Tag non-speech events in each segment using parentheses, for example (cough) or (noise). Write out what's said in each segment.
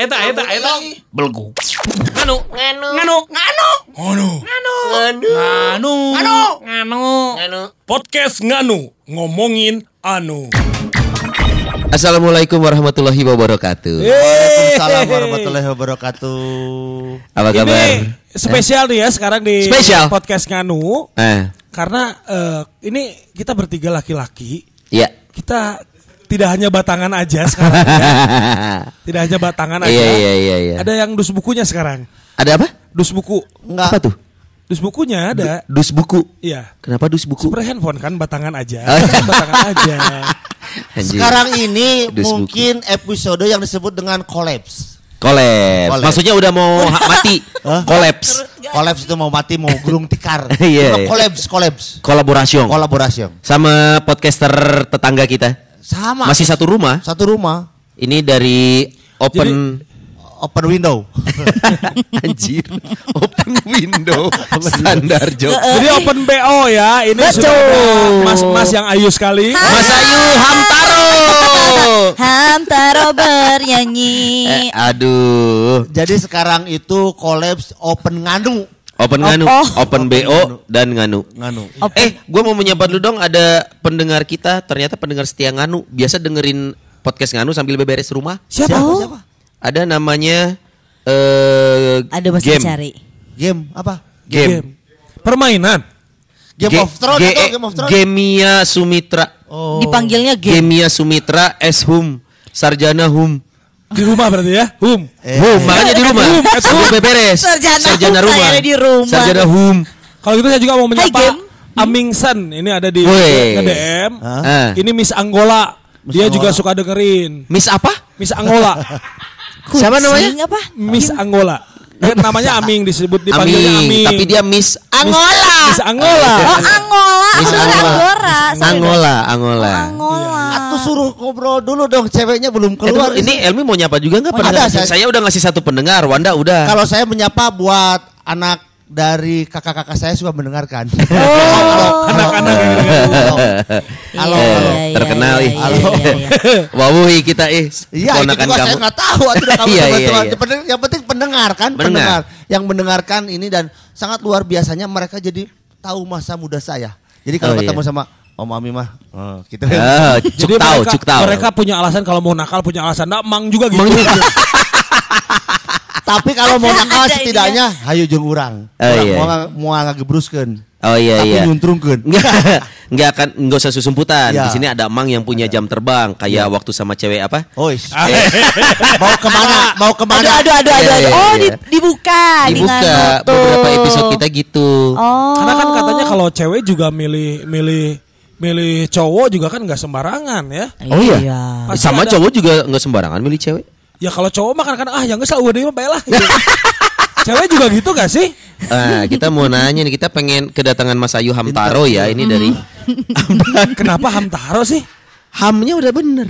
eta eta eta eta eta eta eta belgu nganu nganu nganu nganu nganu nganu nganu nganu podcast nganu ngomongin anu Assalamualaikum warahmatullahi wabarakatuh. Waalaikumsalam warahmatullahi wabarakatuh Apa kabar? Ini spesial nih ya sekarang di Spesial. podcast Nganu Eh, Karena eh, ini kita bertiga laki-laki ya. Kita tidak hanya batangan aja sekarang ya. (laughs) Tidak hanya batangan aja Iya iya iya iya. Ada yang dus bukunya sekarang Ada apa? Dus buku Enggak Apa tuh? Dus bukunya ada Dus buku. Iya Kenapa dus buku? Super handphone kan batangan aja Oh. Kan (laughs) batangan aja. (laughs) Sekarang ini Dus mungkin episode yang disebut dengan collapse Kolaps. Kolaps. Maksudnya udah mau mati. Kolaps. Collapse itu mau mati mau gulung tikar Iya, iya. Collapse Collapse Kolaborasi. Kolaborasi Sama podcaster tetangga kita. Sama Masih satu rumah. Satu rumah Ini dari open Open window (laughs) anjir. Open window. Standar job. Jadi open BO ya Ini sudah ada mas-mas yang ayu sekali Mas Ayu Hamtaro. (laughs) Hamtaro bernyanyi. Eh, aduh. Jadi sekarang itu collapse open nganu Open Nganu, Oh. Open BO dan Nganu. Nganu Eh, gue mau menyapa dulu dong. Ada pendengar kita, ternyata pendengar setia Nganu. Biasa dengerin podcast Nganu sambil beberes rumah. Siapa? Oh. Siapa? Ada namanya eh Ada masih game. dicari. Game apa? Game. Permainan Game Ge- of Thrones atau Game of Thrones? Gemia Sumitra. Oh. Dipanggilnya game. Gemia Sumitra S Hum. Sarjana Hum. Di rumah berarti ya Hum Eh, Hum, makanya di rumah. Sambil beberes. Sarjana Hum, saya ada di rumah. Sarjana Hum. Kalau gitu saya juga mau menyapa. Amingsan ini ada di nge-DM. Ah. Ini Miss Angola. Dia Angola. juga suka dengerin. Miss apa? Miss Angola. Siapa namanya? apa? Miss Angola. Dia namanya Aming disebut dipanggilnya Aming. Aming. Tapi dia Miss Angola. Miss Angola. Oh, Angola. Miss Angola. Sorry, Angola, Angola. Angola. Suruh ngobrol dulu dong, ceweknya belum Eh, keluar. tunggu, ini Elmi mau nyapa juga nggak? Nyapa, saya- saya udah ngasih satu pendengar, Wanda udah. Kalau saya menyapa buat anak dari kakak-kakak saya suka mendengarkan. (laughs) Oh. Anak-anak dengerin. Halo. Halo. Terkenal, iya, ih. iya, Halo. iya, iya. Wawuhi kita eh Iya, itu juga saya nggak tahu. Kamu Iya, iya, iya. (laughs) (laughs) Yang penting- pendengar kan, pendengar. Yang mendengarkan ini dan sangat luar biasanya mereka jadi tahu masa muda saya. Jadi kalau Oh, ketemu iya. sama Om Ami mah, oh, gitu. Ah, cuk Jadi tahu, mereka, cuk tahu. mereka punya alasan kalau mau nakal punya alasan. Nah, Mang juga gitu. Mang juga. (laughs) Tapi kalau mau nakal Ada setidaknya hayu jeung urang. Oh, iya. Mau mau ngagebruskeun. Oh iya Tapi iya. nyuntrungkeun. Enggak, (laughs) akan enggak usah susumputan. Iya. Di sini ada Mang yang punya jam terbang kayak waktu sama cewek apa? Oi. (laughs) mau ke mana? Mau ke mana? Aduh, aduh, aduh, Iya, aduh. iya, Oh, iya. di- dibuka. Dibuka beberapa episode kita gitu. Oh. Karena kan katanya kalau cewek juga milih milih milih cowok juga kan nggak sembarangan ya. Oh iya. Pasti Sama ada- cowok juga enggak sembarangan milih cewek. Ya kalau cowok mah kadang-kadang ah yang nggak salah udah mah baiklah. Gitu. (laughs) cewek juga gitu gak sih? Ah, kita mau nanya nih, kita pengen kedatangan Mas Ayu Hamtaro ya, ini dari Kenapa Hamtaro sih? Hamnya udah bener.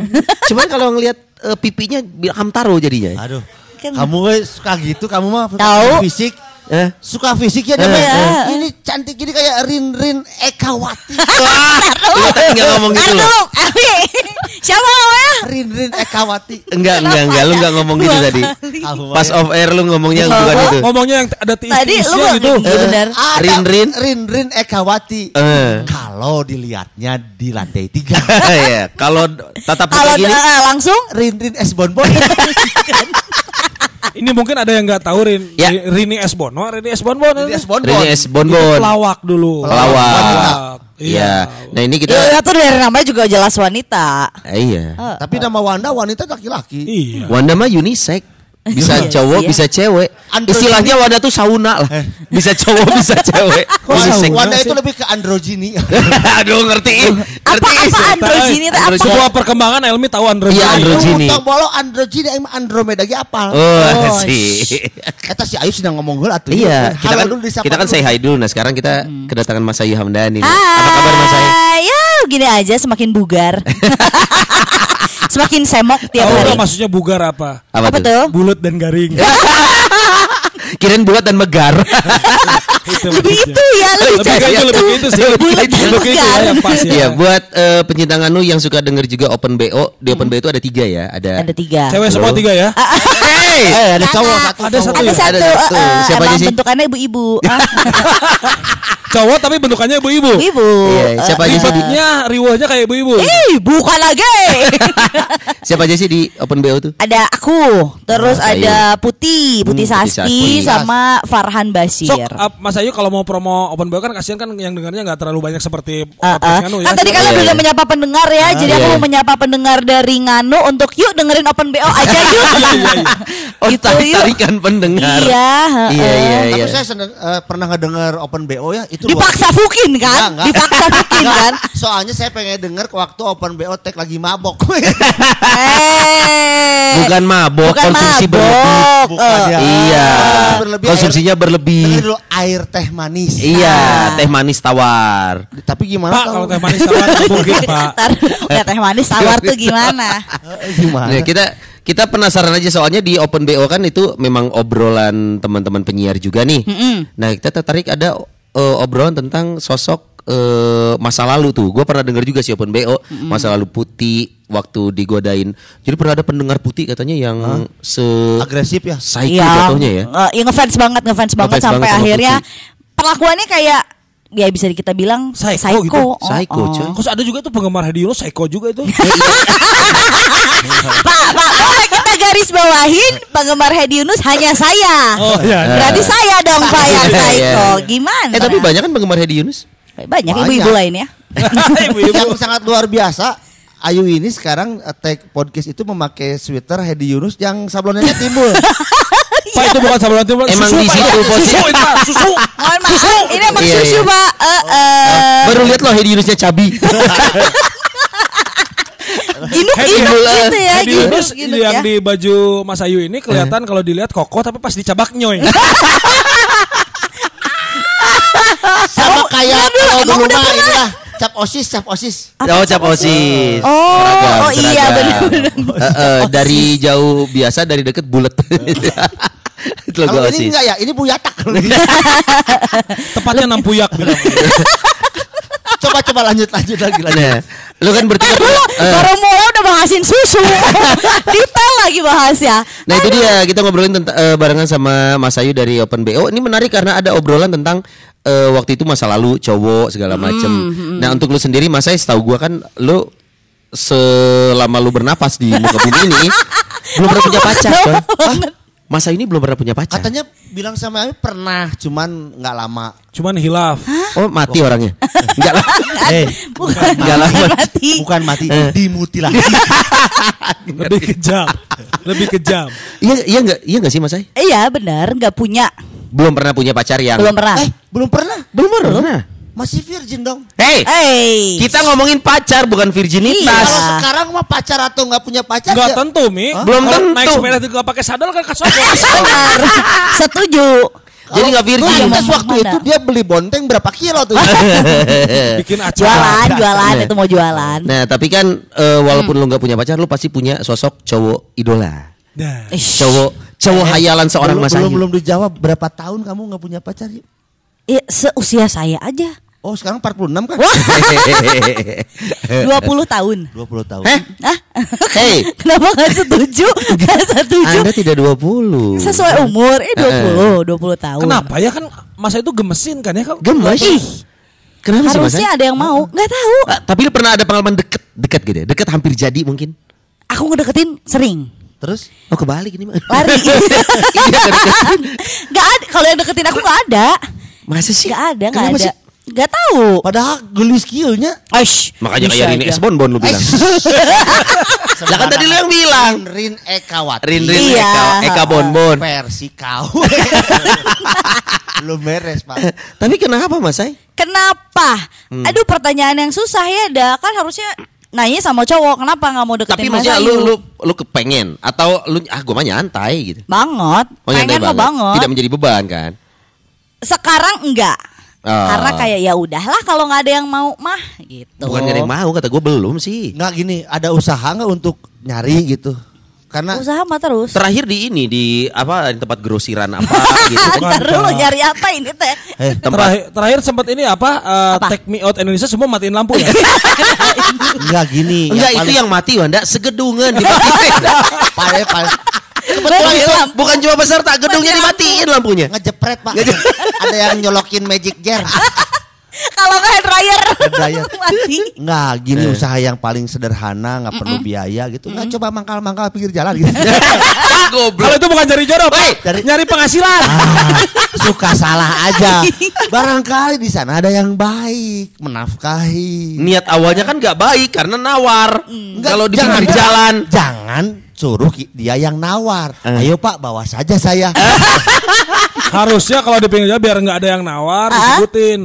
Cuman kalau ngelihat eh, pipinya Hamtaro jadinya. Aduh. Kan- Kamu suka gitu kamu mah Tahu. fisik. Eh? Suka fisik ya dia Eh, mah. eh. Ini cantik gini kayak Rin Rin Ekawati. (laughs) Kita tadi nggak ngomong gitu loh. Aduh, Abi. Siapa namanya? Rin Rin Ekawati. Enggak, enggak, enggak, lu enggak ngomong gitu tadi. Pas ya. off air lu ngomongnya bukan itu. Ngomongnya yang ada Tadi lu gitu. gitu benar. Ada Rin Rin. Rin Rin Ekawati. Eh. Kalau dilihatnya di lantai tiga. (laughs) Iya, kalau tatap Kalau muka gini, eh, langsung Rin Rin S Bonbon. (laughs) Ini mungkin ada yang nggak tahu Rin, Ya. Rini S Bono, Rini S Bonbon. Rin S Bonbon. Rini S Itu Bonbon, pelawak dulu. pelawak. Iya. Nah ini kita, Ya, tuh dari namanya juga jelas wanita. Eh, iya. Tapi nama Wanda wanita laki-laki. Iya. Wanda mah unisex. Bisa Iya cowok, sih ya. bisa cewek. Androgyny. Istilahnya Wanda tuh sauna lah. Bisa cowok, (laughs) bisa cewek. (laughs) Unisex. Wanda itu lebih ke androgini. (laughs) Aduh ngerti. Apa Ngerti. apa androgini itu apa? Androgini. Sebuah perkembangan Elmi tahu androgini. Iya, androgini. Tong bolo androgini emang Andromeda ge apal. Oh, Oh, sih. Eta si Ayu sedang ngomong heula atuh. Iya, kita kan kita kan dulu. say hi dulu. Nah, sekarang kita kedatangan Mas Ayu Hamdani. Hai. Apa kabar Mas Ayu? Ya, gini aja semakin bugar. semakin semok tiap Tahu hari. maksudnya bugar apa? Apa, Apa tuh? Bulat dan garing. (laughs) Kirain bulat dan megar. (laughs) itu Lebih itu ya, lebih Lebih ke itu, lebih ke itu sih. Lebih itu. Lebih ya, yang pas ya. Iya, buat eh, pencinta nganu yang suka denger juga open BO, di open BO itu ada tiga ya. Ada Ada tiga. Cewek semua tiga ya. Hey! Eh, ada cowok satu. Ada satu Ada ya? satu, eh, eh, Siapa aja sih? bentukannya ibu-ibu. (laughs) Ah, Cowok tapi bentukannya ibu-ibu. ibu. Iya, Eh, siapa aja sih? Bentuknya riwahnya kayak ibu-ibu. Ih, bukan lagi. (laughs) Siapa aja sih di open BO tuh? ada aku, terus ada Putih, Putih Hmm, Putih Saski Saski. sama Farhan Basir. Sok, Mas Ayu kalau mau promo open BO kan kasihan kan yang dengarnya nggak terlalu banyak seperti podcast ah. Nganu Kan tadi kalian Iya, udah iya. menyapa pendengar ya, jadi aku iya. mau menyapa pendengar dari Nganu untuk yuk dengerin Open BO aja (laughs) yuk. Oh, (laughs) Gitu, yuk. tarikan pendengar. Iya, Iya, iya, Tapi saya seneng, eh, pernah ngedenger open BO ya itu Dipaksa fukin kan? Dipaksa fukin kan? Soalnya saya pengen denger waktu open BO tag lagi mabok. (laughs) Eh. Bukan mabok, Bukan konsumsi mabok. berlebih. Bukan Eh, ya. Iya. Berlebih Konsumsinya Dengerin berlebih. dulu air teh manis. Iya, Ah. teh manis tawar. Tapi gimana Pak kalau teh manis tawar (laughs) mungkin Pak. Ntar ya teh manis tawar tuh gimana? Eh, gimana? Nah, kita kita penasaran aja soalnya di Open BO kan itu memang obrolan teman-teman penyiar juga nih. Nah, kita tertarik ada eh, obrolan tentang sosok eh, masa lalu tuh. Gue pernah dengar juga sih Open BO masa lalu putih waktu digodain. Jadi pernah ada pendengar putih katanya yang se Agresif ya. psycho Iya, jatuhnya ya. eh, yang ngefans banget, ngefans banget Ngefans sampai banget akhirnya Putih. perlakuannya kayak ya bisa kita bilang Psycho psycho. gitu. Oh, Psycho, oh. coy. Terus ada juga tuh penggemar Hedi Yunus psycho juga itu. (laughs) Pak, Pak, boleh kita garis bawahin penggemar Hedi Yunus hanya saya. Oh iya. Berarti saya dong Pak yang Iya, psycho. iya. Gimana? Eh tapi banyak kan penggemar Hedi Yunus? Banyak Banyak. ibu-ibu lainnya. (laughs) Yang sangat luar biasa. Ayu ini sekarang eh, tag podcast itu memakai sweater Hedi Yunus yang sablonnya timbul. (laughs) Pak itu bukan saluran timbul. Emang di situ posisi- Susu itu Pak, susu. Mohon maaf, ini emang Iya, susu iya. Pak. Eh, eh, Baru lihat loh Hedi Yunusnya cabi. (laughs) Yunus, gitu ya, Hedi gitu, Yunus gitu yang ya. di baju Mas Ayu ini kelihatan kalau dilihat kokoh tapi pas dicabak nyoy. Sama kayak Aduh, kalau emang dulu udah mah pernah? inilah cap osis, cap osis. Oh cap osis. Oh, Seragam, oh iya, benar-benar. Eh, eh, dari jauh biasa dari deket bulat. (laughs) Itu logo Kalau ini osis. enggak ya, ini buyatak. (laughs) Tepatnya enam puyak bilang. (laughs) coba coba lanjut lanjut lagi lanjut. Nah, lu kan bertiga Dulu eh, baru mulai udah bahasin susu. Detail lagi bahasnya. Nah itu dia kita ngobrolin tentang eh, barengan sama Mas Ayu dari Open BO. Ini menarik karena ada obrolan tentang eh, waktu itu masa lalu cowok segala macem. Nah untuk lu sendiri Mas Ayu setahu gua kan lu selama lu bernapas di muka bumi ini (laughs) belum pernah punya pacar coy. Hah? Mas Ayu ini belum pernah punya pacar. Katanya bilang sama Ayu pernah, cuman nggak lama. Cuman hilaf. Oh mati orangnya. Enggak lah. (laughs) Eh, Bukan, Enggak bukan Mas. mati. bukan mati, dimutilasi. (laughs) Lebih kejam. Lebih kejam. Iya iya enggak iya enggak sih Mas? Iya benar, nggak punya, Belum pernah punya pacar yang belum pernah. eh, belum pernah. belum pernah. Masih virgin dong. Hey, Hey, kita ngomongin pacar bukan virginitas. Iya. Kalau sekarang mah pacar atau nggak punya pacar Enggak ya- tentu, Mi. Belum Kalau tentu. Naik sepeda juga pakai sadel kan (laughs) benar, setuju. Jadi nggak virgin. Lantas Iya, waktu mana? itu dia beli bonteng berapa kilo tuh? (laughs) Bikin acara. Jualan, jualan Nah. itu mau jualan. Nah, tapi kan eh, walaupun lu nggak punya pacar, lu pasti punya sosok cowok idola. Nah. Cowok cowok hayalan seorang belum, Mas belum, Ayu. belum dijawab berapa tahun kamu nggak punya pacar? Ya, seusia saya aja. Oh sekarang 46 kan? Wah, (laughs) 20 tahun. 20 tahun. Eh, Hah? Hey. (laughs) Kenapa gak setuju? Gak setuju. Anda tidak 20. Sesuai umur, eh 20, 20 tahun. Kenapa ya kan masa itu gemesin kan ya? Gemes. Ih, Kenapa sih harusnya ada yang mau. Nggak tahu. Ah, tapi lu pernah ada pengalaman deket, deket gitu ya? Deket hampir jadi mungkin. Aku ngedeketin sering. Terus? Oh kebalik ini mah. Lari. (laughs) Iya. (laughs) Gak ada. Kalau yang deketin aku gak ada. Masa sih? Gak ada, gak ada. sih? Gak tahu. Padahal gelis kieu nya. Aish, Makanya kayak Rini aja. S. Bonbon lu bilang. (laughs) Lah kan tadi lu yang bilang. Rin Ekawati. Rin Rin Iya. Eka, Eka Bonbon. versi kau. Lu beres, Pak. Tapi kenapa Mas Ay? Kenapa? Hmm. Aduh pertanyaan yang susah ya dah kan harusnya nanya sama cowok kenapa nggak mau deketin Tapi Mas maksudnya Ayu? lu lu lu kepengen atau lu ah gua mah nyantai gitu. banget, Oh pengen banget. banget. Tidak menjadi beban kan? Sekarang enggak. Ah. Karena kayak ya udahlah kalau nggak ada yang mau mah gitu. Bukan gak ada yang mau kata gua belum sih. Nggak gini, ada usaha nggak untuk nyari gitu? Karena Usaha mah terus. Terakhir di ini di apa di tempat grosiran apa (laughs) gitu. Bukan. nyari apa ini teh? eh, Terakhir, terakhir sempat ini apa? eh, Apa? Take me out Indonesia semua matiin lampu ya. (laughs) nggak gini. Enggak itu yang mati Wanda segedungan dimatiin. (laughs) paling paling Kebetulan itu Lampu. bukan cuma peserta gedungnya dimatiin lampunya. ngejepret, Pak. ada yang nyolokin magic jar. (laughs) Kalau nggak hair dryer. Hair dryer. (laughs) Mati. Nggak, gini Eh. usaha yang paling sederhana, nggak perlu biaya gitu. Nggak coba mangkal-mangkal pinggir jalan gitu. (laughs) Kalau itu bukan cari jodoh, Pak. Cari- Nyari penghasilan. Ah, suka salah aja. Barangkali di sana ada yang baik, menafkahi. Niat awalnya kan nggak baik karena nawar. Enggak, Kalau di jangan- pinggir jalan. Jangan suruh dia yang nawar. Eh. Ayo Pak, bawa saja saya. Harusnya kalau di pinggir jalan biar nggak ada yang nawar, disebutin.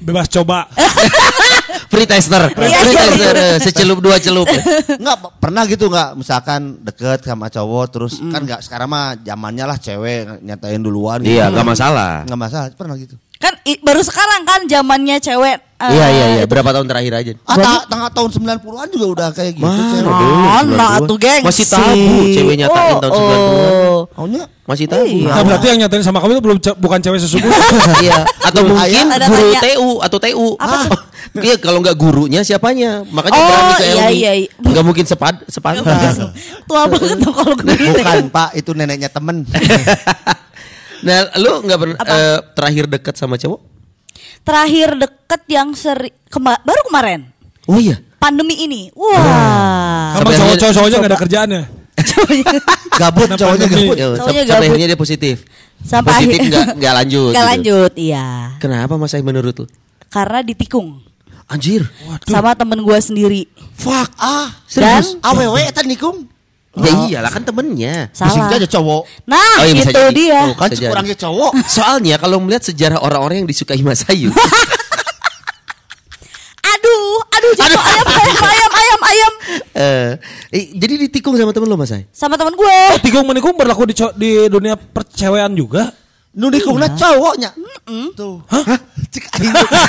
Bebas coba. (laughs) Free tester. Free Iya, iya, tester. eh, Secelup dua celup. Enggak pernah gitu nggak misalkan deket sama cowok terus kan nggak sekarang mah zamannya lah cewek nyatain duluan gitu. Iya, nggak masalah. Nggak masalah, pernah gitu. Kan i- baru sekarang kan zamannya cewek. eh, Iya iya iya. Berapa tahun terakhir aja? Ah, ta- tengah tahun 90-an juga udah kayak gitu. Mana cewek. belum, Mana 92. tuh gengsi. Masih tabu cewek nyatain tahun 90-an. oh. Maunya Masih tabu. Nah, berarti yang nyatain sama kamu itu belum bukan cewek sesungguhnya. (laughs) Iya, atau Guru mungkin ayah. Guru tanya. TU atau TU. Apa? (laughs) Iya, kalau nggak gurunya siapanya? Makanya Oh, berani ke iya, iya, iya. Nggak mungkin sepad sepantas. Tua banget tuh kalau gue. bukan Pak, itu neneknya temen. (laughs) Nah, lu nggak pernah eh, terakhir dekat sama cowok? Terakhir deket yang seri kema- baru kemarin. Oh iya. Pandemi ini. Wah. Sama Sampai cowok-cowoknya nggak ada kerjaannya. (laughs) Gabut cowoknya gabut. Ya, Cowoknya sampai gabut. akhirnya dia positif. Sampai positif akhir- nggak nggak lanjut. Gak gitu. lanjut, iya. Kenapa Mas menurut lu? Karena ditikung Anjir. sama temen gue sendiri. Fuck ah, Dan serius. Awewe eta nikung. Ya iyalah kan temennya. Bisa salah. aja cowok. Nah, Oh, iya, bisa itu jadi. dia. Tuh, kan Bisa kurangnya cowok. (laughs) Soalnya kalau melihat sejarah orang-orang yang disukai Mas Ayu, (laughs) Aduh, aduh jatuh ayam, ayam, ayam, ayam, ayam. eh, eh, jadi ditikung sama temen lo Mas Ai? Sama temen gue. Oh, tikung menikung berlaku di, di dunia percewean juga. Nu nikungna cowoknya. Tuh. Hah? Cik.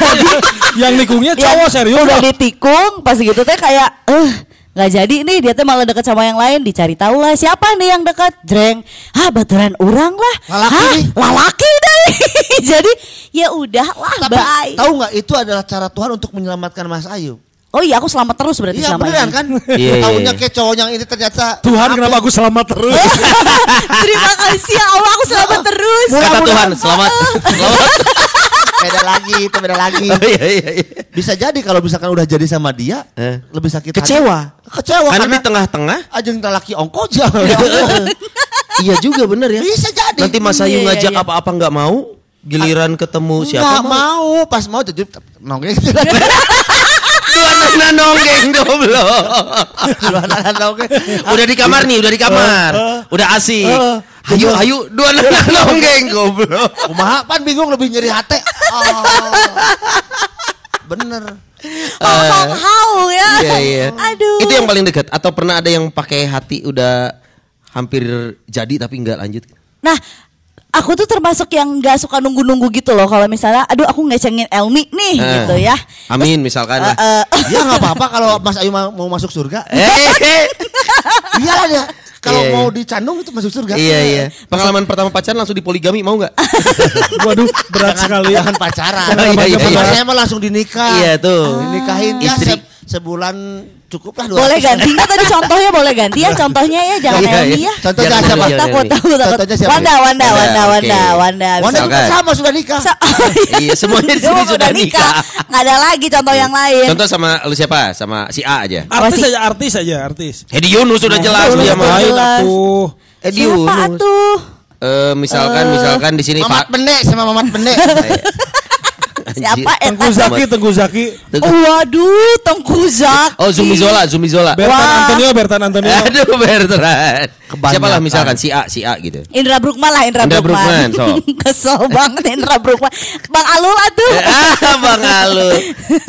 (laughs) Yang nikungnya Ya, cowok serius. udah ditikung pas gitu teh kayak eh nggak jadi nih dia teh malah deket sama yang lain dicari tahu lah siapa nih yang deket jreng ah baturan orang lah Lalaki Hah, nih. lalaki deh (laughs) jadi ya udah lah Tapi bye tahu nggak itu adalah cara Tuhan untuk menyelamatkan Mas Ayu. oh iya aku selamat terus berarti Iya selama beneran ini kan? (laughs) Iya, iya, Tahunya iya. kayak cowok yang ini ternyata Tuhan Apa? kenapa aku selamat terus? (laughs) terima kasih ya Allah aku selamat terus Kata Tuhan, selamat. selamat. Beda lagi, itu beda lagi. Oh, iya, iya, iya. Bisa jadi kalau misalkan udah jadi sama dia, Eh. lebih sakit hati. Kecewa. Kecewa Karena karena di tengah-tengah, ajeng laki ongko aja. (laughs) iya juga bener ya. Bisa jadi. Nanti Mas Ayu Iya, iya, ngajak iya. apa-apa nggak mau, giliran ketemu siapa Nggak mau, pas mau jadi nongkrong. (laughs) (laughs) Dua nana nonggeng goblok. Dua anak nongkrong. Udah di kamar nih, udah di kamar. Udah asik. Eh, Ayo, ayo, dua nana nonggeng (laughs) goblok. Kumaha pan bingung lebih nyeri hati. Oh. Bener. oh, hau, hau ya Iya, iya. aduh Itu yang paling dekat atau pernah ada yang pakai hati udah hampir jadi tapi nggak lanjut? Nah, aku tuh termasuk yang nggak suka nunggu-nunggu gitu loh. Kalau misalnya, aduh aku ngecengin Elmi nih Eh, gitu ya. Amin misalkan. lah. Eh, Ya nggak apa-apa kalau Mas Ayu mau mau masuk surga. Eh, (laughs) Iyalah dia. Kalau Iya, iya. mau dicandung itu masuk surga. iya iya. Pengalaman pertama pacaran langsung dipoligami mau nggak? (laughs) Waduh, berat Jangan, sekali ya. jangan pacaran. (laughs) Iya, iya, Kalau iya. saya mah langsung dinikah. Iya, tuh. Dinikahin ya Istri. Se- sebulan cukup lah. boleh 200. ganti nggak tadi contohnya boleh ganti ya contohnya ya jangan Iya, Elmi iya. ya. Contohnya Jangan siapa? Takut takut takut. Contohnya siapa? Wanda Wanda Wanda, Wanda. Wanda Wanda. Juga sama sudah nikah. Sa- (laughs) Iya, semuanya di sini sudah nikah. Nggak ada lagi contoh yang lain. Contoh sama lu siapa? Sama si A aja. Artis Apa sih? aja, artis aja, artis. Hedi Yunus sudah jelas udah dia jelas. aku. Hedi Siapa Yunus. tuh? Eh, misalkan misalkan di sini Mamat Pak Bende sama Mamat Bende. Siapa Tengku? Zaki, Tengku Zaki. Oh, waduh, Tengku Zaki. Oh Zumi Zola, Zumi Zola. Bertan Wah. Antonio, Bertan Antonio. (laughs) Aduh. Kebanyakan. Siapa lah misalkan si A, si A gitu. Indra Brukman lah Indra, Indra Brukman. Brukman, sok. (laughs) Kesel banget Indra Brukman. Bang Alul atuh. (laughs) ah, Bang Alu.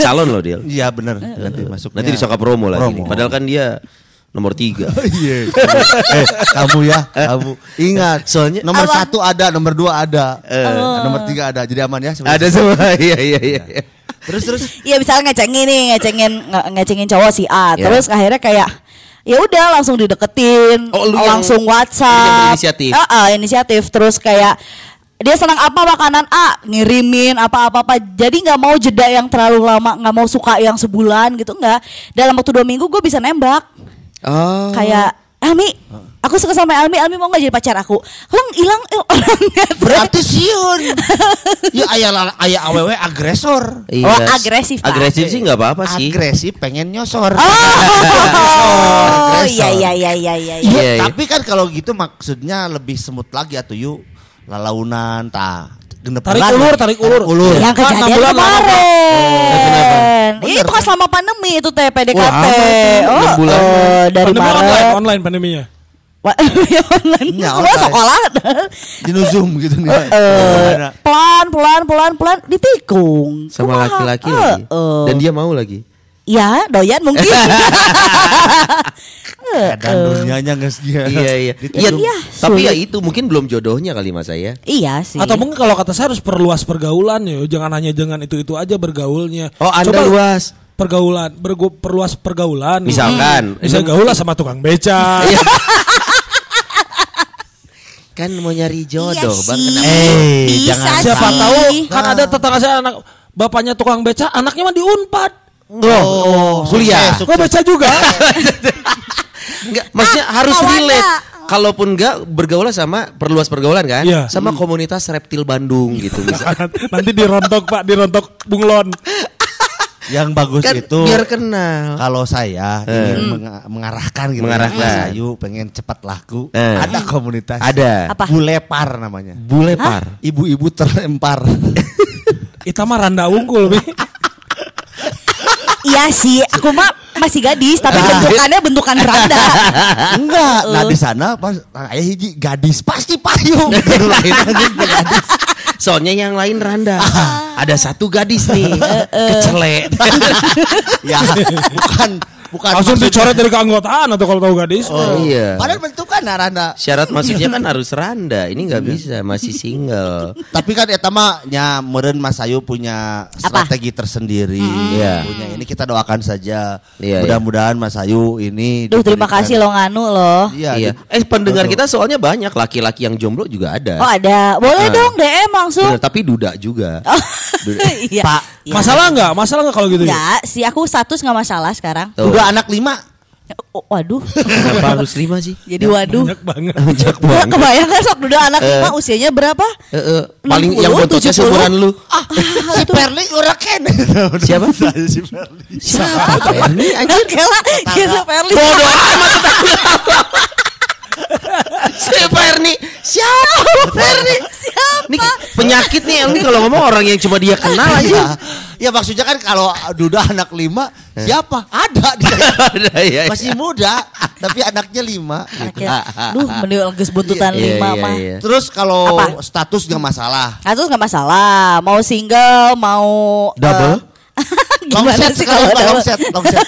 Calon loh dia. Iya benar. Nanti masuk. Nanti disangka promo lagi. Promo. Padahal kan dia nomor tiga. (laughs) Iya. eh, kamu ya, kamu ingat. Soalnya- nomor Apa? satu ada, nomor dua ada, Oh. nomor tiga ada. Jadi aman ya. sebenarnya. Ada semua. (laughs) Iya iya iya. Terus terus. Iya misalnya ngecengin nih, ngecengin nge- ngecengin cowok si A, Ya. terus akhirnya kayak ya udah langsung dideketin, Oh, lu langsung yang WhatsApp, berinisiatif. Ah, ah, inisiatif, terus kayak dia senang apa makanan A ngirimin apa apa apa jadi nggak mau jeda yang terlalu lama nggak mau suka yang sebulan gitu nggak dalam waktu dua minggu gue bisa nembak Oh. kayak Almi aku suka sama Almi Almi mau nggak jadi pacar aku kalau hilang eh, (laughs) orangnya Berarti siun. ya ayah ayah awewe agresor. Iya. Oh, agresif, Pak. Agresif sih nggak apa-apa sih. Agresif pengen nyosor. oh (laughs) Agresor. iya iya iya iya iya Iya, Iya, iya. tapi kan kalau gitu maksudnya lebih semut lagi atuh yuk lalaunan ta genep Tarik bulan. ulur, tarik ulur. ulur. yang Kan enam kejadian bulan lama, Pak. kemarin. Iya Bener, itu kan selama pandemi itu teh PDKT. Oh, enam bulan. oh, dari Pandemi online, Maret. online pandeminya. Wah, (laughs) iya, online. Ya, online. sekolah. Di zoom gitu nih. Eh, pelan pelan pelan pelan ditikung Sama laki-laki Eh, lagi. eh. Dan dia mau lagi. Ya doyan mungkin (laughs) dunianya nggak dia. iya iya. Iya, Iya, tapi ya itu mungkin belum jodohnya kali mas saya. iya sih Atau mungkin kalau kata saya harus perluas pergaulan ya, jangan hanya dengan itu-itu aja bergaulnya. Oh, Anda Coba luas. Pergaulan, bergu, perluas pergaulan. Misalkan. Bisa gaul lah sama tukang beca. Iya. (laughs) Kan mau nyari jodoh, iya Bang. Kenapa? Eh, bisa jangan Siapa sih. tahu kan ada tetangga saya anak bapaknya tukang beca, anaknya mah di Oh, kuliah. sukses, Gua beca juga. (laughs) Enggak, maksudnya Ah, harus relate. Kalaupun enggak bergaul sama perluas pergaulan kan? Iya. Sama komunitas reptil Bandung gitu (laughs) misalnya. Nanti dirontok Pak, dirontok bunglon. (laughs) Yang bagus kan itu biar kenal. kalau saya ingin menga- mengarahkan gitu Mengarahkan. ya, Mas Ayu pengen cepat laku Eh. ada komunitas Ada. Apa? bulepar namanya Bulepar. ibu-ibu terlempar Itu mah randa unggul, Bi. Iya sih aku mah masih gadis tapi Ah. bentukannya bentukan beranda enggak nah di sana pas ayah hiji gadis pasti payung (laughs) Yang lain (laughs) gadis. Soalnya yang lain randa. Ada satu gadis nih, kecelek. (laughs) ya bukan bukan Langsung maksudnya- dicoret dari keanggotaan atau kalau tahu gadis. Oh, iya. padahal bentukan naranda Syarat masuknya kan (laughs) harus randa. Ini nggak bisa, masih single. (laughs) tapi kan eta mah nya meureun Mas Ayu punya strategi tersendiri Iya. punya ini kita doakan saja Iya, mudah-mudahan Mas Ayu ini Duh terima kasih lo nganu loh iya, Iya. Eh pendengar Betul. kita soalnya banyak laki-laki yang jomblo juga ada. Oh ada boleh Ah. dong DM langsung Bener, tapi duda juga. (laughs) Oh, iya. Pak, Iya. Masalah nggak? Masalah nggak kalau gitu ya? Enggak, sih aku status nggak masalah sekarang. Tuh. Udah anak lima Oh, waduh. Kenapa harus lima sih? Jadi waduh. Banyak banget. Banyak banget. kebayang kan sok udah anak lima usianya berapa? Eh, eh, paling 60, yang bontotnya 70. seumuran lu. Ah, (laughs) si Perli ora ken Siapa? (laughs) si Perli Siapa? Ini anjir. Gitu Perli. Bodoh amat (laughs) Si Ferni Siapa Ferni Siapa? Ini penyakit nih Ini kalau ngomong orang yang cuma dia kenal ya, aja ya maksudnya kan kalau Duda anak lima siapa ada dia (laughs) Ada, ya, ya. masih muda tapi anaknya lima gitu. Oke. Duh, mending geus buntutan Iya, lima iya, mah. iya. terus kalau Apa? status gak masalah Kasus nggak masalah, mau single, mau Double? eh, long (laughs) gimana set sih kalau long set long set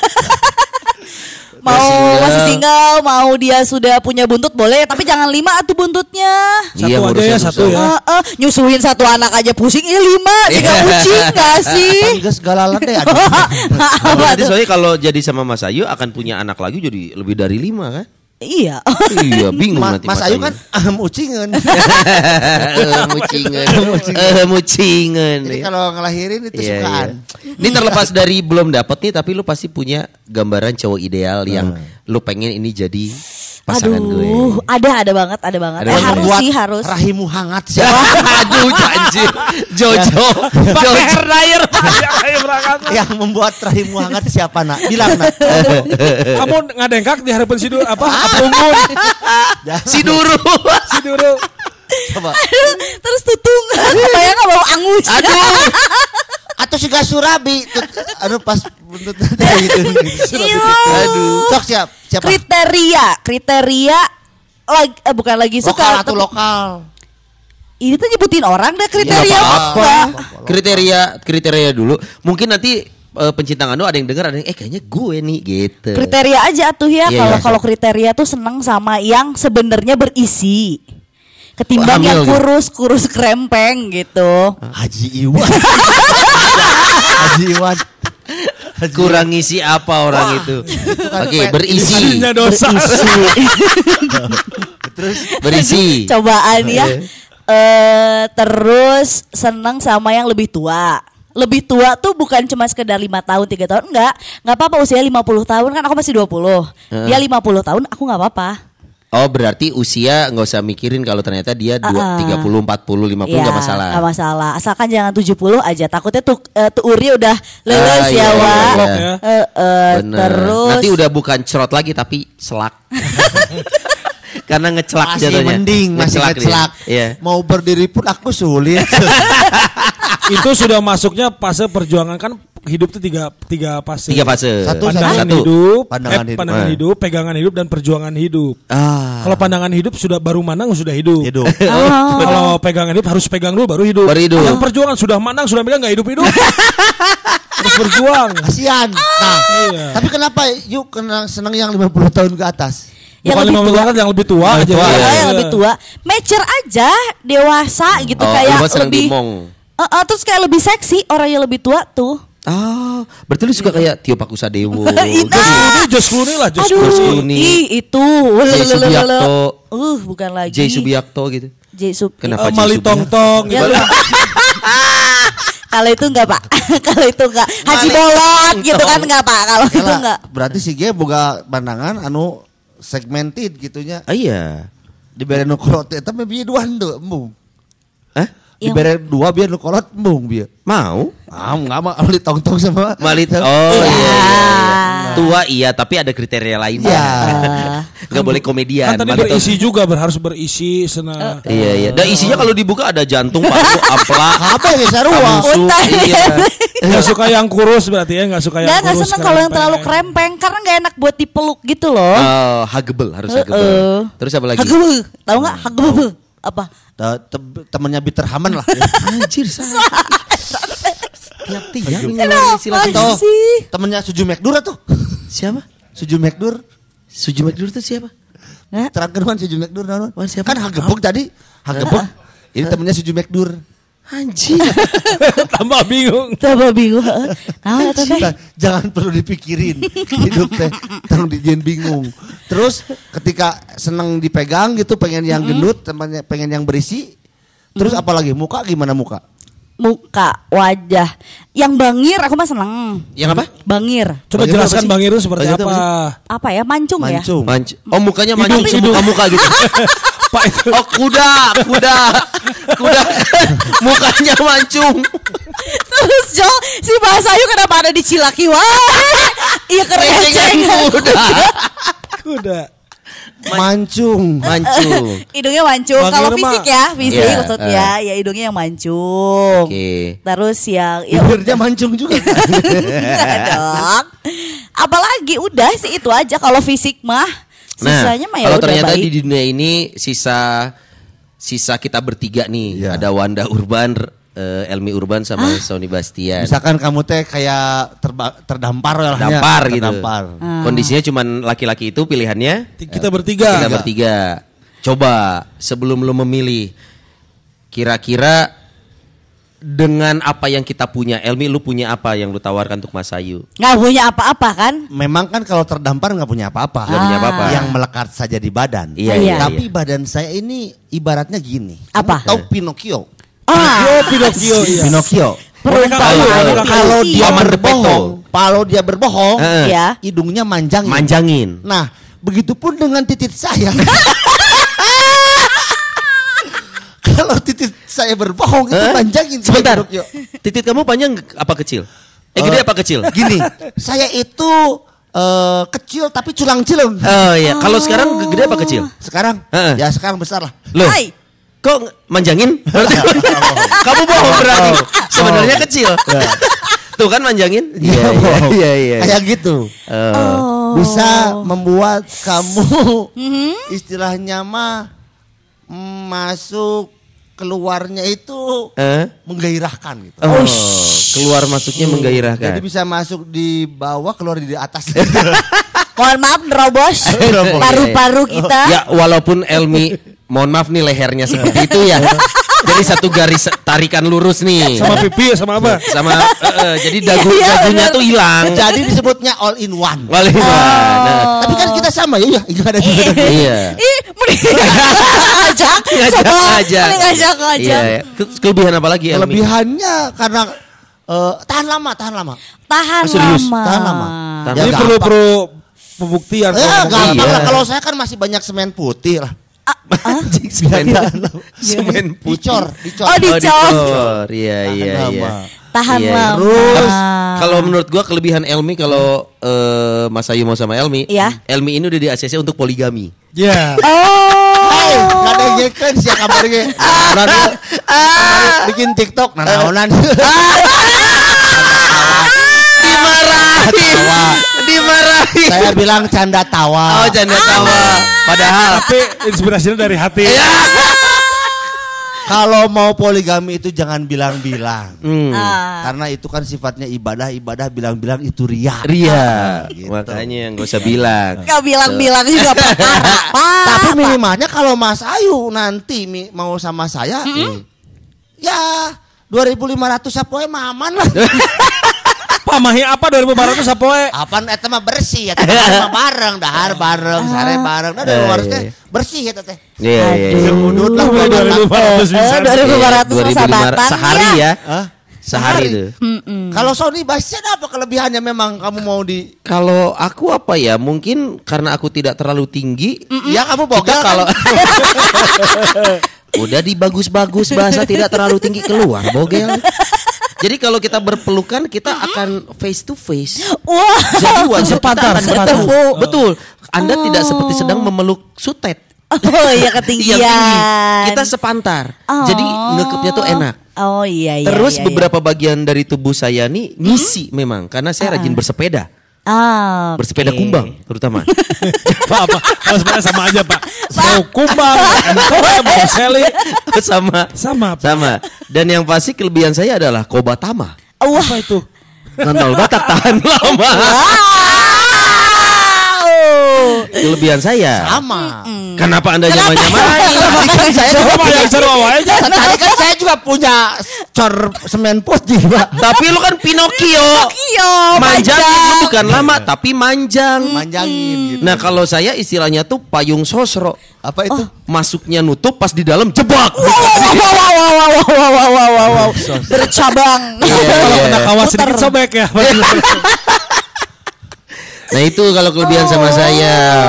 mau single. masih single, mau dia sudah punya buntut boleh, tapi jangan lima atuh buntutnya. Satu Iya, aja ya, satu ya. Eh, eh, nyusuin satu anak aja pusing, ini lima, tiga Iya. kucing gak (laughs) sih? kan gas galalan deh (laughs) tuh? soalnya kalau jadi sama Mas Ayu akan punya anak lagi jadi lebih dari lima kan? Iya. iya (laughs) bingung Ma- nanti Mas Ayu kan ahem ucingan (laughs) Eh, mucingan Eh, mucingan jadi ya. kalau ngelahirin itu Iya, sukaan iya. Ini terlepas dari belum dapat nih tapi lu pasti punya gambaran cowok ideal yang lu pengen ini jadi pasangan gue. Aduh, ada ada banget, ada banget. Ada eh, banget. harus sih harus. rahimu hangat siapa Aduh anjir. Jojo. Jojo. dryer. (laughs) Kayak berangkat. yang membuat rahimu hangat siapa nak bilang nak Kamu ngadengkak di harapan si dulu apa? (laughs) Apunggun. Si Duru. Si dulu. coba Terus tutung. (laughs) Kebayang bau angus. Aduh. Atau si Surabi tut- anu pas buntut (laughs) gitu. Iu. Aduh. Sok siap. Siapa? Kriteria, kriteria lagi eh, bukan lagi Lokal suka atau tapi- lokal. Ini tuh nyebutin orang deh Ya, kriteria nggak apa? apa-apa. Kriteria kriteria dulu. Mungkin nanti eh, pencinta nganu ada yang dengar ada yang eh kayaknya gue nih gitu. Kriteria aja tuh ya Iya, kalau iya. kalau kriteria tuh seneng sama yang sebenarnya berisi. Ketimbang Hamil yang gitu. kurus kurus krempeng gitu. Haji Iwan. (laughs) Haji Iwan. Haji Kurang ngisi apa orang itu? kan Oke, kayak berisi. Dosa. (laughs) Terus Berisi. Cobaan ya. Eh terus seneng sama yang lebih tua. Lebih tua tuh bukan cuma sekedar lima tahun, tiga tahun, enggak. Enggak apa-apa usia 50 tahun kan aku masih 20. Dia 50 tahun, aku nggak apa-apa. Oh, berarti usia nggak usah mikirin kalau ternyata dia dua- Ah, ah. 30, 40, 50 Iya, nggak masalah. nggak masalah. Asalkan jangan 70 aja. Takutnya tuh eh, tuh uri udah lulus Ah, ya, iya, Wak. iya, iya. Eh, eh, Bener. terus Nanti udah bukan cerot lagi tapi selak. (laughs) Karena ngecelak masih jatuhnya. mending masih ngecelak. Iya. Mau berdiri pun aku sulit. (laughs) itu sudah masuknya fase perjuangan kan hidup itu tiga tiga fase. Tiga fase. Satu, Pandangan Satu. hidup, Pandangan eh, hidup. pandangan Ah. hidup, pegangan hidup dan perjuangan hidup. Ah. Kalau pandangan hidup sudah baru manang sudah hidup. Hidup. (laughs) Oh. Kalau pegangan hidup harus pegang dulu baru hidup. Baru hidup. Yang perjuangan sudah manang sudah pegang nggak hidup hidup. (laughs) harus berjuang. Kasihan. Nah, Iya. tapi kenapa yuk kena senang yang 50 tahun ke atas? Yang Bukan lebih tua. yang lebih tua aja. tua, Iya. yang lebih tua, mature aja, dewasa gitu Oh, kayak seneng lebih. Eh, eh, terus kayak lebih seksi orang yang lebih tua tuh. Ah, berarti lu suka kayak Tio Pakusadewo. (laughs) Itu. Ini Jos Clooney lah, Jos Aduh, Clooney. ih itu. Jay Subiakto. Uh, bukan lagi. Jay Subiakto gitu. Jay Sub. Kenapa Eh, Jay Mali? Tong Tong gitu. Kalau itu enggak, (laughs) Pak. Kalau itu enggak. Haji Bolot gitu kan enggak, Pak. Kalau itu enggak. berarti si G boga pandangan anu segmented gitunya. Ah, iya. Dibere nu kolot eta mah bieu dua henteu embung. Hah? Yang- Dibere dua biar nu kolot embung bieu. Mau? Ah, enggak mah Mali Tong Tong sama Malit. Oh, Iya. iya. iya, iya. Tua iya, tapi ada kriteria lainnya. Iya. (laughs) Gak boleh komedian. Kan tadi berisi juga harus berisi sena. Iya iya. Dan isinya kalau dibuka ada jantung, paru, (laughs) ampla, Apa ya sarua? Iya. Nggak suka yang kurus berarti ya nggak suka yang enggak kurus. seneng kalau yang terlalu krempeng. karena enggak enak buat dipeluk gitu loh. Oh, huggable harus huggable. Heeh. Terus apa lagi? Hagebel. Tahu enggak? Hagebel. Apa? Te- te- Temennya Peter Haman lah. (laughs) Anjir, Tiap tiap ini Kenapa silakan. Toh, sih? temennya Suju McDur tuh. Siapa? Suju McDur. Suju McDur itu siapa? Terangkan man Suju? Wan, siapa? Kan Hagebuk tadi. Hagebuk. Ini temennya Suju McDur. Anjir. (laughs) Tambah bingung. Coba bingung. Nah, jangan perlu dipikirin hidup teh tolong dijadiin bingung terus ketika seneng dipegang gitu pengen yang gendut temannya pengen yang berisi terus apalagi muka gimana muka Muka, wajah. Yang bangir aku mah seneng. Yang apa? Bangir. Coba Bang Irul jelaskan apa sih? Bang Irul seperti apa. Apa ya? Mancung, ya? mancung Manc oh mukanya mancung Hidung, hidung. muka gitu. (laughs) Pak itu. Oh kuda, kuda, kuda, mukanya mancung. Terus Jo, si bahasa Ayu kenapa ada di Cilaki wah? Iya keren kuda, Kuda. mancung mancung. (laughs) Hidungnya mancung. Kalau fisik ya, fisik Iya, maksudnya ya hidungnya yang mancung. Oke. Terus yang ya bibirnya mancung juga kan? (laughs) Enggak dong. Apalagi udah sih itu aja kalau fisik mah. Nah, Sisanya mah ya kalau ternyata baik. di dunia ini sisa sisa kita bertiga nih, Iya. ada Wanda Urban, eh, Elmi Urban sama Sony Bastian. misalkan kamu teh kayak terba- terdampar lah ya. Dampar gitu. terdampar Ah. Kondisinya cuman laki-laki itu pilihannya Kita bertiga. kita bertiga. Coba sebelum lo memilih, kira-kira dengan apa yang kita punya, Elmi lu punya apa yang lu tawarkan untuk Mas Ayu? Nggak punya apa-apa kan? memang kan kalau terdampar nggak punya apa-apa Nggak punya apa-apa. yang melekat saja di badan Iya, iya, tapi badan saya ini ibaratnya gini Apa? Kamu tahu Pinocchio Ah, Pinocchio, (laughs) iya. Pinocchio perumpamaan. Pinocchio. kalau dia berbohong, kalau dia berbohong, ya. hidungnya manjang. Manjangin. Nah, begitupun dengan titik saya. (laughs) (laughs) kalau titik saya berbohong itu Hah? manjangin. Sebentar. Titit kamu panjang apa kecil? Eh gede Eh, apa kecil? Gini, (laughs) saya itu eh, kecil tapi culang cilung. Oh iya, kalau sekarang gede apa kecil? Sekarang, Heeh. ya sekarang besar lah. Loh, Hai. kok manjangin? (laughs) Berarti- kamu bohong berarti. Sebenarnya kecil. (laughs) Tuh kan manjangin? Iya, iya, iya, iya. Kayak gitu. Oh. Bisa membuat kamu Mhm. istilahnya mah mm, masuk keluarnya itu Eh? menggairahkan gitu. Oh, keluar masuknya Jadi menggairahkan. bisa masuk di bawah keluar di atas. (laughs) Mohon maaf nerobos paru-paru kita. Ya walaupun Elmi mohon maaf nih lehernya seperti itu ya. (laughs) jadi satu garis tarikan lurus nih. Sama pipi sama apa? Sama eh, eh, jadi dagu Iya, dagunya benar. tuh hilang. Jadi disebutnya all in one. Wali nah, Tapi kan kita sama ya, ya enggak ada juga. Iya. Ih, mending (laughs) ngajak. Ngajak aja. Ngajak ngajak. Iya, iya. Ke- Kelebihan apa lagi? Kelebihannya karena eh, tahan lama, tahan lama. Tahan Oh, serius? lama. Tahan lama. Tahan Ya, Ini gampang. perlu perlu pembuktian. Ya, kalau gampang Iya. lah. Kalau saya kan masih banyak semen putih lah. Anjing semen, semen putih. Dicor, dicor. Oh, di- dicor. Iya, Tahan iya, lama. iya. Tahan Iya. lama. Terus kalau menurut gua kelebihan Elmi kalau eh, Mas Ayu mau sama Elmi, Iya. Elmi ini udah di ACC untuk poligami. Ya. Oh. Hey, nggak ada yang kan sih kabarnya. (laughs) Nanti bikin TikTok, nah naonan. (laughs) (laughs) Dimarahi. Dimarahi. Saya bilang canda tawa. Oh, canda tawa. Padahal Tapi inspirasinya dari hati. Kalau mau poligami itu jangan bilang-bilang. Hmm. Ah. Karena itu kan sifatnya ibadah, ibadah bilang-bilang itu ria. Ria, Gitu. makanya nggak usah bilang. Kau bilang-bilang juga perkara. Pak. Tapi minimalnya kalau Mas Ayu nanti mau sama saya, eh, ya 2500 sapoe mah aman lah. (laughs) Pamahi apa 2400 sapoe? Apaan eta mah bersih ya, teh mah (laughs) bareng, dahar bareng, sare bareng, nah Eh, harus teh iya. bersih ya teh. Iya, iya. iya. Udut lah Dua udah ribu lima ratus bisa. Eh, 2500 Iya, persahabatan 2500 sehari ya. Hah? Sehari tuh. Kalau Sony basnya apa kelebihannya memang kamu mau di Kalau aku apa ya? Mungkin karena aku tidak terlalu tinggi. Ya kamu bogel kalau kan? (laughs) udah dibagus-bagus bahasa tidak terlalu tinggi keluar bogel. Jadi kalau kita berpelukan kita akan face to face. Wah. Jadi (laughs) wajah kita Sepatar, akan sepatar. bertemu. Betul. Anda tidak seperti sedang memeluk sutet. Oh iya (laughs) Yang ketinggian. tinggi. Kita sepantar. Oh. Jadi ngekepnya tuh enak. Oh iya iya. Terus iya, iya. beberapa bagian dari tubuh saya nih ngisi memang karena saya rajin bersepeda. Ah, oke. Bersepeda kumbang terutama. (laughs) Pak, apa? Kalau sebenarnya sama aja, Pak. Mau kumbang, mau seli, (laughs) sama sama. Pak. sama. Dan yang pasti kelebihan saya adalah kobatama. Wah. Apa itu? Nonton Batak tahan lama. Kelebihan saya. sama. Kenapa Anda nyamain-nyamain? Tadi (laughs) kan saya juga Coba yang seru aja. Tadi kan saya juga punya cor semen putih, Pak. (laughs) Tapi lu kan Pinocchio. Iya, Manjang itu bukan lama tapi manjang. Manjangin gitu. Nah kalau saya istilahnya tuh payung sosro. Apa itu? Masuknya nutup pas di dalam jebak. Wow, wow, wow, wow, wow, wow, wow, wow, wow, wow. Bercabang. Iya, Kalau iya. kena kawas sedikit sobek ya. (laughs) Nah itu kalau kelebihan sama saya.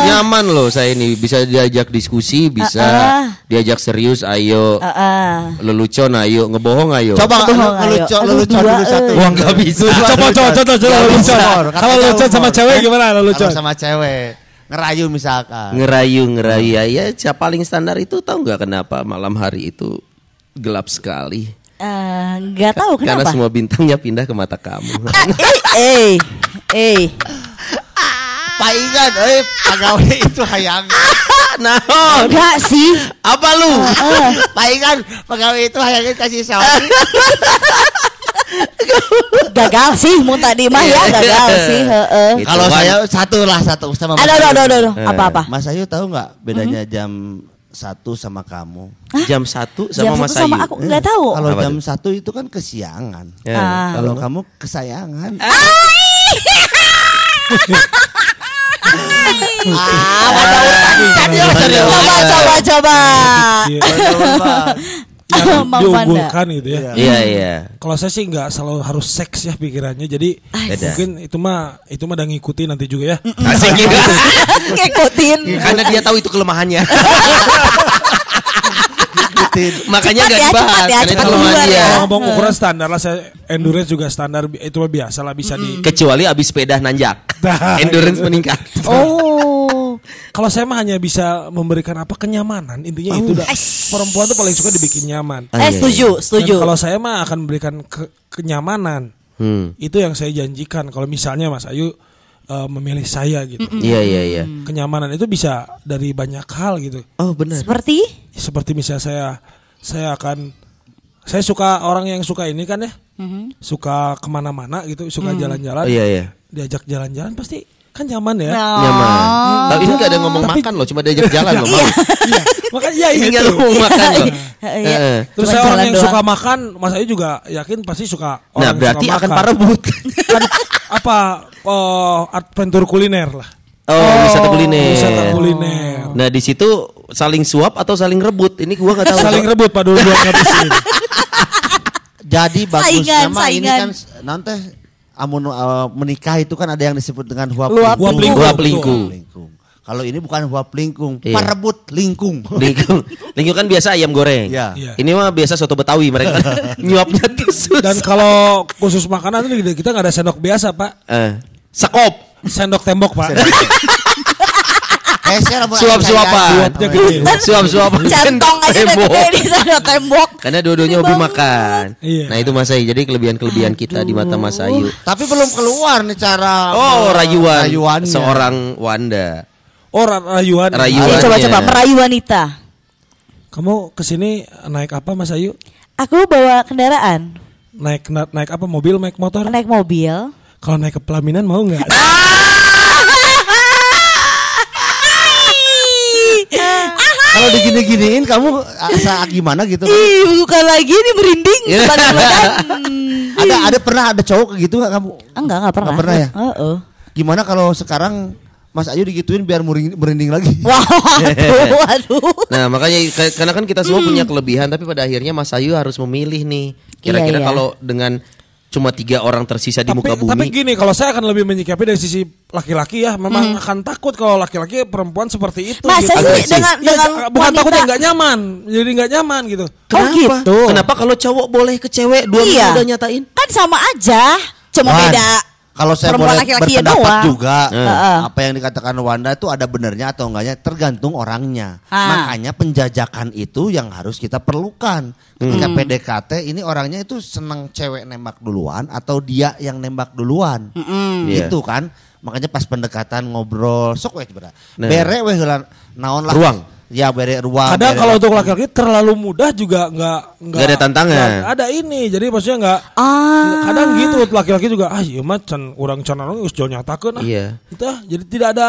Nyaman loh saya ini Bisa diajak diskusi Bisa ah. diajak serius Ayo Heeh. Lelucon ayo Ngebohong ayo Coba ayo. lelucon lelucon dulu satu. Wah nggak bisa Coba coba coba coba bisa. Kalau lucu sama cewek gimana lucu? Kalau sama cewek ngerayu misalkan. Ngerayu ngerayu ya, ya siapa paling standar itu tahu nggak kenapa malam hari itu gelap sekali Eh, nggak tahu Karena kenapa. semua bintangnya pindah ke mata kamu Ah, eh, eh, eh. Pak Igan, eh pegawai itu hayang. (laughs) Nah Enggak sih. Apa lu? Pak Igan, pegawai itu hayangin kasih Sony. (laughs) Gagal sih mun tadi mah ya gagal (laughs) sih, heeh. Gitu, Kalau Wan. saya satu lah satu sama Mas Aduh, aduh, aduh, aduh, aduh. Apa-apa? Mas Ayu tahu nggak bedanya jam satu sama kamu? Jam satu Jam sama Mas satu sama Ayu aku nggak tahu. Kalau Apa jam satu itu kan kesiangan. Ya. Ah. Kalau kamu kesayangan. Ah, ada serius. Coba, coba, coba. (laughs) Yang Mang diunggulkan gitu ya. Iya iya Kalau saya sih nggak selalu harus seks ya pikirannya. Jadi Beda. mungkin itu mah itu mah udah ngikutin nanti juga ya. Asik gitu (laughs) Ngikutin. Karena dia tahu itu kelemahannya (laughs) (laughs) Makanya Cepat gak ya, dibahas cepat ya, Karena itu cepat keluar ya. Kalau ngomong ukuran standar lah saya endurance juga standar itu mah biasa lah bisa di Kecuali abis sepeda nanjak Nah, (laughs) Endurance meningkat Oh. (laughs) Kalau saya mah hanya bisa memberikan apa kenyamanan intinya itu dah. Perempuan tuh paling suka dibikin nyaman. Ah, Eh iya, setuju, setuju. Dan kalau saya mah akan memberikan ke- kenyamanan. Hmm. Itu yang saya janjikan. Kalau misalnya Mas Ayu eh, memilih saya gitu. Iya iya iya. Kenyamanan itu bisa dari banyak hal gitu. Oh benar. Seperti Seperti misalnya saya saya akan saya suka orang yang suka ini kan ya. Suka ke mana-mana gitu, suka jalan-jalan. Oh, iya iya. Diajak jalan-jalan pasti kan nyaman ya. Oh. Nyaman. Tapi ini gak ada ngomong makan loh, cuma diajak jalan loh. Mau. Iya, makanya ya Ini itu. gak ngomong makan loh. Iya. Terus saya orang yang doang. suka makan, Mas Ayu juga yakin pasti suka orang Nah berarti suka akan makan. parebut. kan apa oh, adventure kuliner lah. Oh, wisata kuliner. Wisata kuliner. Nah di situ saling suap atau saling rebut? Ini gua nggak tahu. Saling rebut Pak dulu dua ngabisin. Jadi bagus Saingan, nama ini kan nanti amun uh, menikah itu kan ada yang disebut dengan huap lingkung. lingkung. Huap lingkung. Lingkung. Kalau ini bukan huap lingkung, Iya. parebut lingkung. Lingkung, (laughs) lingkung kan biasa ayam goreng. Iya. Iya. Ini mah biasa soto Betawi mereka (laughs) nyuapnya tuh susah. Dan kalau khusus makanan itu kita nggak ada sendok biasa Pak. Eh, sekop, Sendok tembok Pak. Eh, (laughs) saya rambut suap-suapan, Suapnya gede. suap-suapan. Centong aja udah Tembok. gede di sana tembok. Karena dua-duanya hobi makan. Iya. Nah itu Mas Ayu. Jadi kelebihan-kelebihan kita di mata Mas Ayu. Tapi belum keluar nih cara Oh rayuan, rayuannya. seorang Wanda. Oh ra- rayuan. Rayuan. Coba-coba merayu wanita. Kamu ke sini naik apa Mas Ayu? Aku bawa kendaraan, Naik na- naik apa? Mobil, naik motor? naik mobil. Kalau naik ke pelaminan mau nggak? Kalau digini-giniin kamu asa gimana gitu kan? Ih, bukan lagi ini merinding Iya. (laughs) Ada ada pernah ada cowok kayak gitu nggak kamu? Enggak, enggak pernah. Nggak pernah ya? Heeh. Gimana kalau sekarang Mas Ayu digituin biar merinding, merinding lagi? (laughs) Waduh, waduh. Nah makanya ka- karena kan kita semua punya kelebihan tapi pada akhirnya Mas Ayu harus memilih nih. Kira-kira Iya, iya. kalau dengan cuma tiga orang tersisa di tapi, muka tapi bumi. gini, kalau saya akan lebih menyikapi dari sisi laki-laki ya, memang akan takut kalau laki-laki perempuan seperti itu. Masa gitu. sih dengan Iya, dengan bukan wanita- takut yang nggak nyaman, jadi nggak nyaman gitu. Oh gitu. Kenapa kalau cowok boleh ke cewek dua Iya. minggu udah nyatain? Kan sama aja, cuma Wan, beda. Kalau saya perempuan boleh laki-laki ya berpendapat doang. juga, Heeh. apa yang dikatakan Wanda itu ada benernya atau enggaknya tergantung orangnya. Ah. Makanya penjajakan itu yang harus kita perlukan. Ketika Hmm. PDKT ini orangnya itu senang cewek nembak duluan atau dia yang nembak duluan. Iya. Gitu kan. Makanya pas pendekatan ngobrol sok weh. Nah. Bere weh naon lah. Ruang. Ya bere ruang. Kadang kalau untuk laki-laki terlalu mudah juga nggak Nggak ada tantangan. nggak ada ini, jadi maksudnya nggak. Ah. Kadang gitu laki-laki juga, ah iya mah can orang can orang geus jauh nyatakeun ah. Iya. Itu ah, jadi tidak ada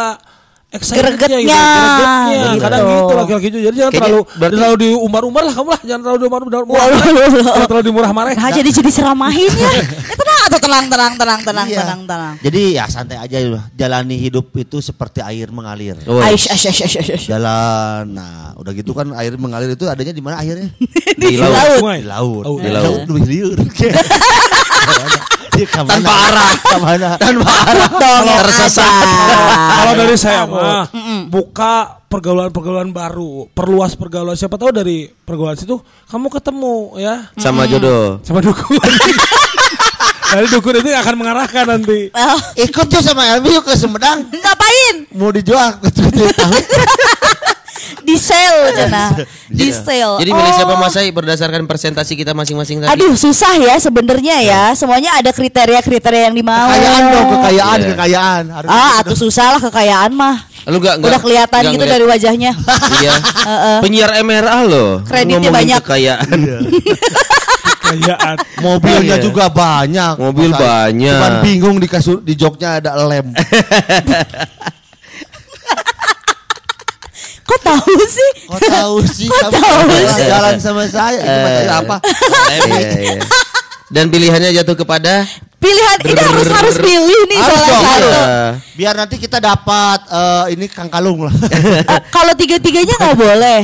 Gregetnya. gitu, gregetnya. Gitu. Kadang gitu laki-laki juga. Jadi jangan Kayaknya terlalu berarti- terlalu diumbar-umbar lah kamu lah, jangan terlalu diumbar-umbar. Waduh. Jangan terlalu dimurah marah. Nah, jadi jadi seramahin ya. (laughs) Tenang tenang tenang tenang tenang Iya. tenang tenang. Jadi ya santai aja lah. Jalani hidup itu seperti air mengalir. Oh, Aish, aish, aish, aish, aish. Jalan. Nah, udah gitu kan air mengalir itu adanya di mana akhirnya? (laughs) di laut. Sungai. Di laut. Oh, di laut. lebih liur. (laughs) Dia ke mana? Tanpa arah. Ke mana? Tanpa arah. Tersesat. (laughs) Kalau dari saya mah buka pergaulan-pergaulan baru, perluas pergaulan. Siapa tahu dari pergaulan situ kamu ketemu ya Sama jodoh. sama dukun. Dari dukun itu akan mengarahkan nanti. Oh, Ikut tuh sama Elmi yuk ke Sumedang. ngapain? Mau dijual tahu. (laughs) Di sale Jana. Di sale. Jadi milih siapa Oh. Mas Ai berdasarkan presentasi kita masing-masing tadi? Aduh susah ya sebenarnya ya. Semuanya ada kriteria-kriteria yang dimau. Kekayaan dong, kekayaan, Iya. kekayaan. Harus Ah, atuh susah lah kekayaan mah. Lu gak, Udah kelihatan gitu dari wajahnya. Iya. (laughs) Penyiar MRA loh. Kreditnya ngomongin banyak. Kekayaan. (laughs) Kayaan. Mobilnya Iya. juga banyak. Mobil Masa- banyak. Cuman bingung di kasur di joknya ada lem. (laughs) Kok tahu sih? Kok tahu sih Kok kamu tahu jalan- sih? jalan sama saya? Itu maksudnya apa? Iya, iya. Dan pilihannya jatuh kepada Pilihan ini harus harus pilih nih Harus salah satu. Iya. Biar nanti kita dapat eh, ini Kang Kalung lah. Eh, Kalau tiga-tiganya nggak boleh.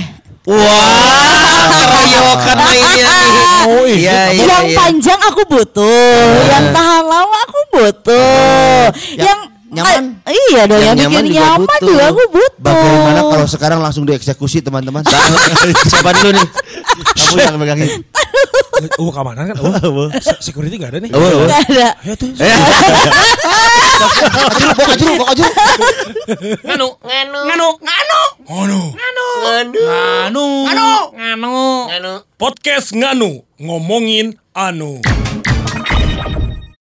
Wah, keroyokan mainnya nih. Oh, iya, iya, yang iya. panjang aku butuh, yang tahan lama aku butuh, Yang yang, nyaman? Ah, iya dong, Yang yang, nyaman bikin juga nyaman butuh. juga aku butuh. Bagaimana kalau sekarang langsung dieksekusi teman-teman? (laughs) Siapa dulu nih? Kamu yang megangin. Oh keamanan kan? Oh, se- security gak ada nih. Oh, oh. Nggak ada. Ya tuh. Ajul, bok ajul, bok ajul. Nganu, nganu, nganu, nganu, nganu, nganu, nganu, nganu, nganu. Podcast nganu ngomongin anu.